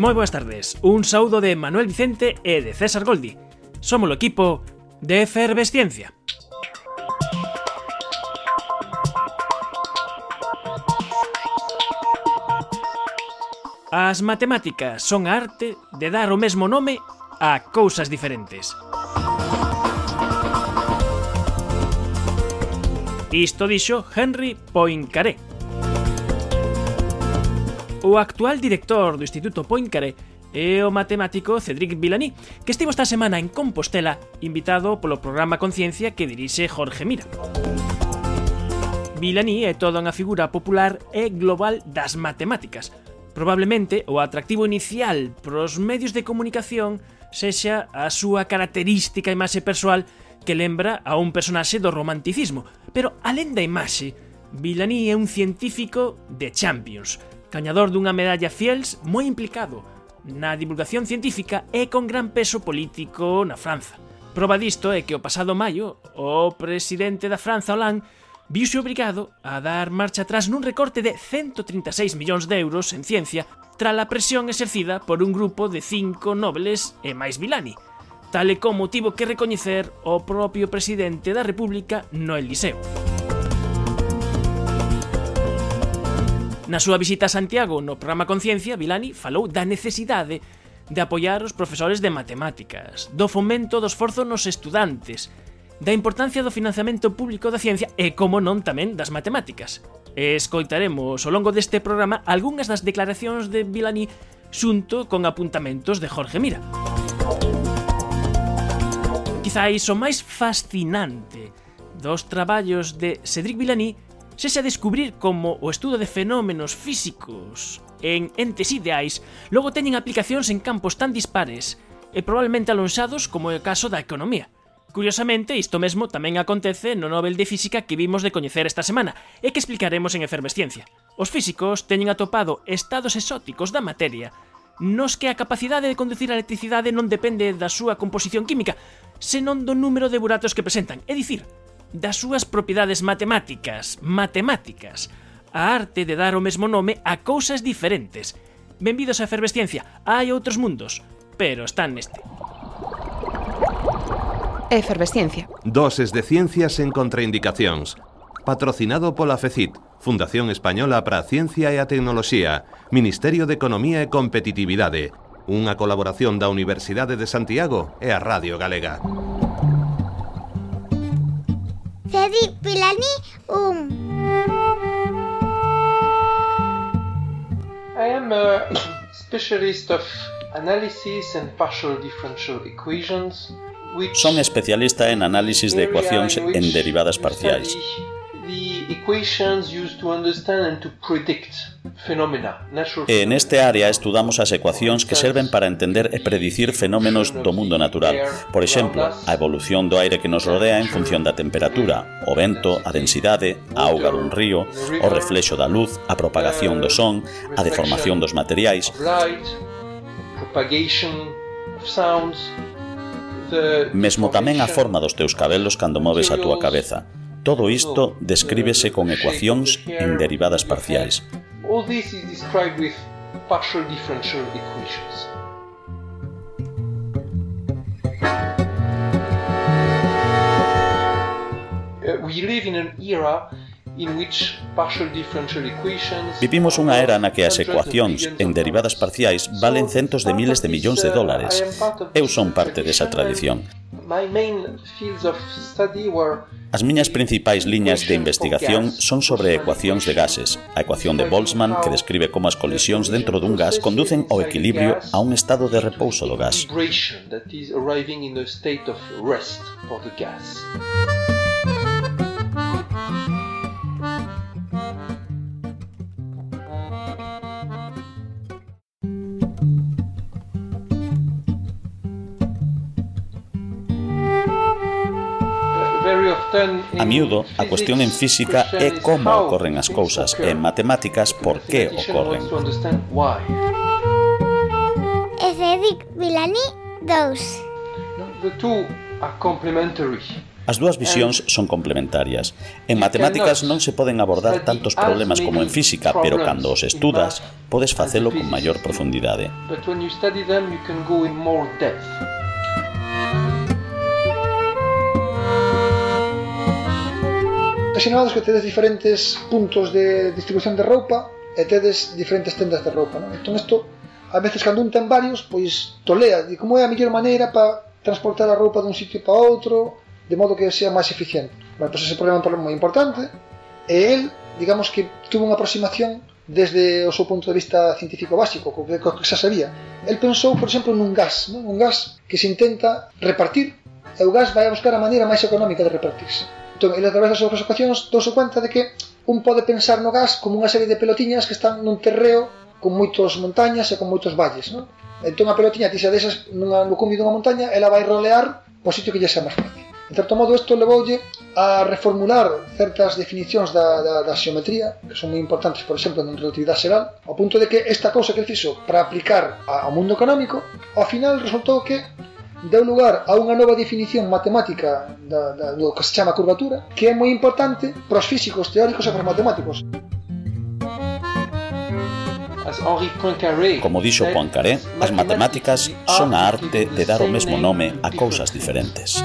Moi boas tardes, un saúdo de Manuel Vicente e de César Goldi. Somos o equipo de Efervesciencia. As matemáticas son a arte de dar o mesmo nome a cousas diferentes. Isto dixo Henry Poincaré, O actual director do Instituto Poincaré é o matemático Cedric Villani, que estivo esta semana en Compostela, invitado polo programa Conciencia que dirixe Jorge Mira. Villani é toda unha figura popular e global das matemáticas. Probablemente o atractivo inicial pros medios de comunicación sexa a súa característica imaxe persoal que lembra a un personaxe do romanticismo, pero alén da imaxe, Villani é un científico de Champions, gañador dunha medalla Fiels moi implicado na divulgación científica e con gran peso político na Franza. Proba disto é que o pasado maio o presidente da Franza Hollande viuse obrigado a dar marcha atrás nun recorte de 136 millóns de euros en ciencia tras a presión exercida por un grupo de cinco nobles e máis vilani, tal e como tivo que recoñecer o propio presidente da República no Eliseo. Na súa visita a Santiago no programa Conciencia, Vilani falou da necesidade de apoiar os profesores de matemáticas, do fomento do esforzo nos estudantes, da importancia do financiamento público da ciencia e, como non, tamén das matemáticas. E escoitaremos ao longo deste programa algunhas das declaracións de Vilani xunto con apuntamentos de Jorge Mira. Quizáis o máis fascinante dos traballos de Cedric Villani sexa descubrir como o estudo de fenómenos físicos en entes ideais logo teñen aplicacións en campos tan dispares e probablemente alonxados como é o caso da economía. Curiosamente, isto mesmo tamén acontece no Nobel de Física que vimos de coñecer esta semana e que explicaremos en Efervesciencia. Os físicos teñen atopado estados exóticos da materia nos que a capacidade de conducir a electricidade non depende da súa composición química, senón do número de buratos que presentan, é dicir, das súas propiedades matemáticas, matemáticas, a arte de dar o mesmo nome a cousas diferentes. Benvidos a Efervesciencia, hai outros mundos, pero están neste. Efervesciencia. Doses de ciencias en contraindicacións. Patrocinado pola FECIT, Fundación Española para a Ciencia e a Tecnoloxía, Ministerio de Economía e Competitividade, unha colaboración da Universidade de Santiago e a Radio Galega. Cedi Pilani Um. I am a specialist of analysis and partial differential equations. which Son especialista en análisis de which en derivadas The equations used to understand and to predict phenomena. Eh, en este área estudamos as ecuacións que serven para entender e predicir fenómenos do mundo natural. Por exemplo, a evolución do aire que nos rodea en función da temperatura, o vento, a densidade, a auga dun río, o reflexo da luz, a propagación do son, a deformación dos materiais. Mesmo tamén a forma dos teus cabelos cando moves a túa cabeza. Todo isto descríbese con ecuacións en derivadas parciais. Vivimos unha era na que as ecuacións en derivadas parciais valen centos de miles de millóns de dólares. Eu son parte desa tradición. My main fields of study were As miñas principais liñas de investigación son sobre ecuacións de gases, a ecuación de Boltzmann que describe como as colisións dentro dun gas conducen ao equilibrio a un estado de repouso do gas. A miúdo, a cuestión en física é como ocorren as cousas e en matemáticas por que ocorren. E Cedric Villani 2. As dúas visións son complementarias. En matemáticas non se poden abordar tantos problemas como en física, pero cando os estudas, podes facelo con maior profundidade. sinalados que tedes diferentes puntos de distribución de roupa e tedes diferentes tendas de roupa, non? Entón isto, a veces cando un ten varios, pois tolea, de como é a mellor maneira para transportar a roupa dun sitio para outro, de modo que sea máis eficiente. Bueno, pois ese problema é un problema moi importante, e el, digamos que tuvo unha aproximación desde o seu punto de vista científico básico, co que, co que xa sabía. El pensou, por exemplo, nun gas, non? un gas que se intenta repartir, e o gas vai a buscar a maneira máis económica de repartirse ele através das súas ocasións douse cuenta de que un pode pensar no gas como unha serie de pelotiñas que están nun terreo con moitos montañas e con moitos valles, non? Entón a pelotiña tixa desas nunha, no cumbi dunha montaña, ela vai rolear po sitio que lle sea máis fácil. En certo modo, isto levoulle a reformular certas definicións da, da, da xeometría, que son moi importantes, por exemplo, na relatividade xeral, ao punto de que esta cousa que ele fixo para aplicar ao mundo económico, ao final resultou que deu lugar a unha nova definición matemática da, da, do que se chama curvatura, que é moi importante para os físicos teóricos e para os matemáticos. Como dixo Poincaré, as matemáticas son a arte de dar o mesmo nome a cousas diferentes.